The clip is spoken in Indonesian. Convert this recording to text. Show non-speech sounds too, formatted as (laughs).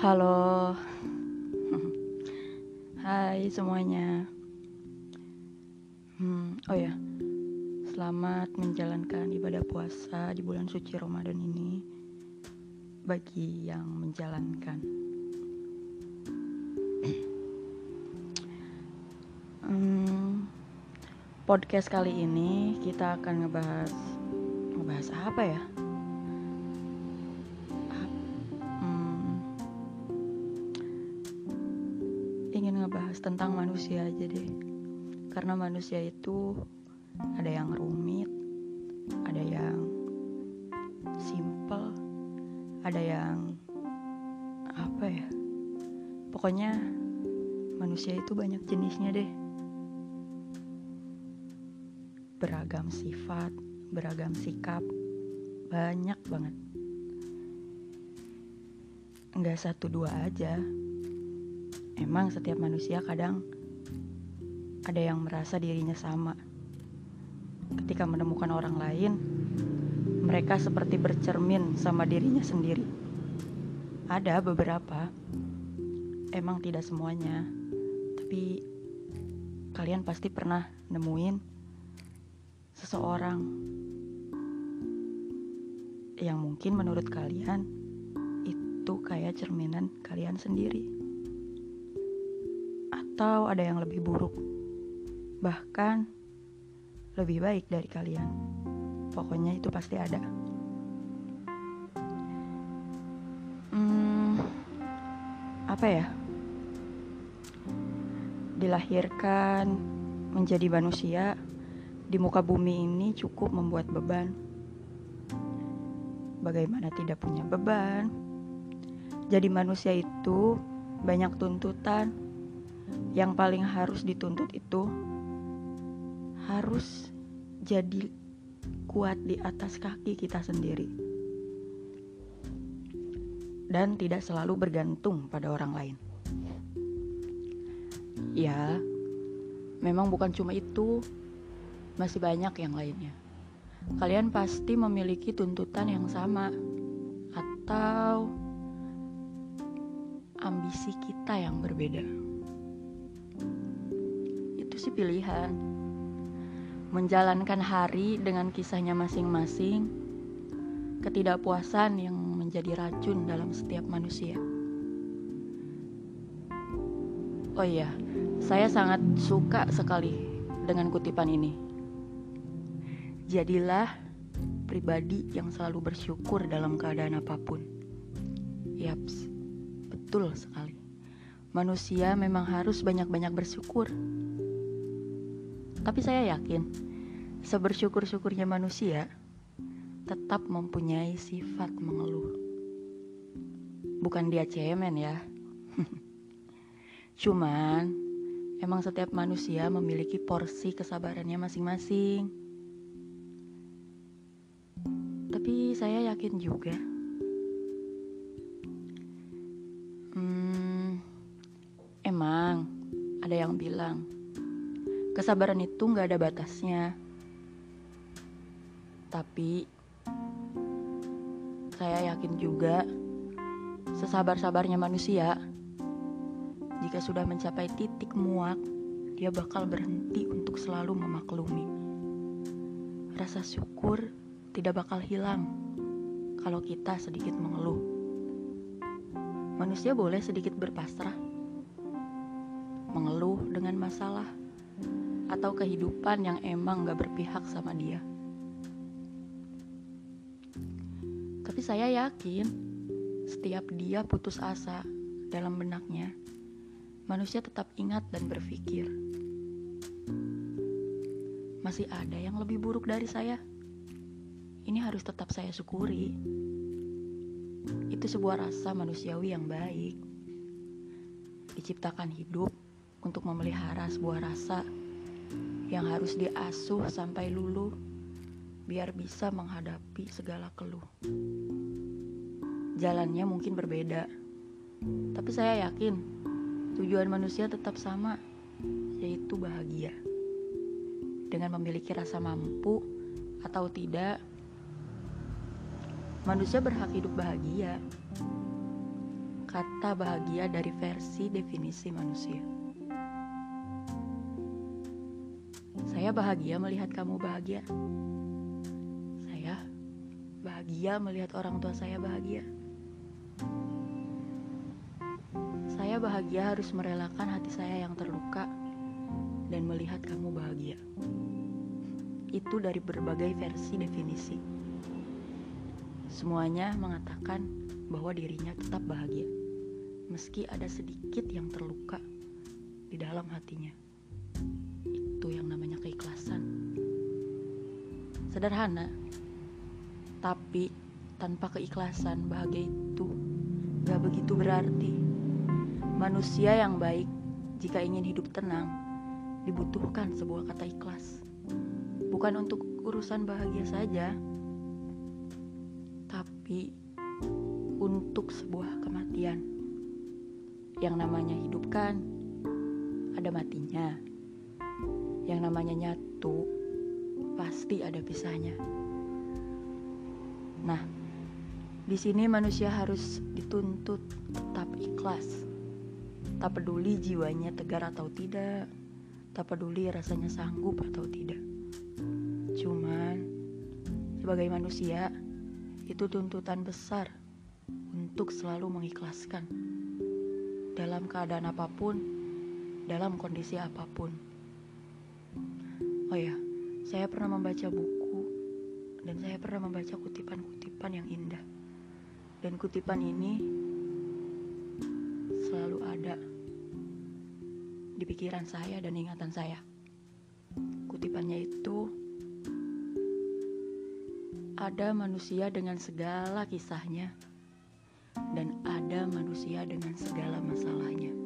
Halo, (laughs) hai semuanya. Hmm, oh ya, selamat menjalankan ibadah puasa di bulan suci Ramadan ini bagi yang menjalankan. (clears throat) Hmm, podcast kali ini kita akan ngebahas ngebahas apa ya? Ingin ngebahas tentang manusia aja deh, karena manusia itu ada yang rumit, ada yang simple, ada yang apa ya? Pokoknya manusia itu banyak jenisnya deh. Beragam sifat, beragam sikap, banyak banget. Enggak satu dua aja. Emang setiap manusia kadang ada yang merasa dirinya sama. Ketika menemukan orang lain, mereka seperti bercermin sama dirinya sendiri. Ada beberapa, emang tidak semuanya, tapi kalian pasti pernah nemuin seseorang yang mungkin menurut kalian itu kayak cerminan kalian sendiri, atau ada yang lebih buruk, bahkan lebih baik dari kalian. Pokoknya itu pasti ada. Hmm, apa ya? Dilahirkan menjadi manusia di muka bumi ini cukup membuat beban. Bagaimana tidak punya beban? Jadi manusia itu banyak tuntutan. Yang paling harus dituntut itu harus jadi kuat di atas kaki kita sendiri. Dan tidak selalu bergantung pada orang lain. Ya, memang bukan cuma itu, masih banyak yang lainnya. Kalian pasti memiliki tuntutan yang sama, atau ambisi kita yang berbeda. Itu sih pilihan. Menjalankan hari dengan kisahnya masing-masing, ketidakpuasan yang menjadi racun dalam setiap manusia. Oh iya, saya sangat suka sekali dengan kutipan ini. Jadilah pribadi yang selalu bersyukur dalam keadaan apa pun. Yaps, betul sekali. Manusia memang harus banyak-banyak bersyukur. Tapi saya yakin, sebersyukur-syukurnya manusia tetap mempunyai sifat mengeluh. Bukan dia cemen ya. (laughs) Cuman, emang setiap manusia memiliki porsi kesabarannya masing-masing. Tapi saya yakin juga, hmm, emang ada yang bilang kesabaran itu nggak ada batasnya. Tapi saya yakin juga sesabar-sabarnya manusia jika sudah mencapai titik muak, dia bakal berhenti untuk selalu memaklumi. Rasa syukur tidak bakal hilang kalau kita sedikit mengeluh. Manusia boleh sedikit berpasrah, mengeluh dengan masalah, atau kehidupan yang emang gak berpihak sama dia. Tapi saya yakin setiap dia putus asa dalam benaknya, manusia tetap ingat dan berpikir, masih ada yang lebih buruk dari saya. Ini harus tetap saya syukuri. Itu sebuah rasa manusiawi yang baik. Diciptakan hidup untuk memelihara sebuah rasa yang harus diasuh sampai luluh biar bisa menghadapi segala keluh. Jalannya mungkin berbeda, tapi saya yakin tujuan manusia tetap sama, yaitu bahagia. Dengan memiliki rasa mampu atau tidak, manusia berhak hidup bahagia. kata bahagia dari versi definisi manusia. Saya bahagia melihat kamu bahagia. Saya bahagia melihat orang tua saya bahagia. Saya bahagia harus merelakan hati saya yang terluka dan melihat kamu bahagia. Itu dari berbagai versi definisi. Semuanya mengatakan bahwa dirinya tetap bahagia, meski ada sedikit yang terluka di dalam hatinya. Itu yang namanya keikhlasan. Sederhana, tapi tanpa keikhlasan bahagia itu gak begitu berarti. Manusia yang baik, jika ingin hidup tenang, dibutuhkan sebuah kata ikhlas. Bukan untuk urusan bahagia saja, tapi untuk sebuah kematian. Yang namanya hidup kan ada matinya. Yang namanya nyatu pasti ada pisahnya. Nah, di sini manusia harus dituntut tetap ikhlas. Tak peduli jiwanya tegar atau tidak, tak peduli rasanya sanggup atau tidak. Cuman sebagai manusia, itu tuntutan besar untuk selalu mengikhlaskan dalam keadaan apa pun, dalam kondisi apa pun. Oh ya, saya pernah membaca buku dan saya pernah membaca kutipan-kutipan yang indah. Dan kutipan ini selalu ada di pikiran saya dan ingatan saya. Kutipannya itu ada manusia dengan segala kisahnya, dan ada manusia dengan segala masalahnya.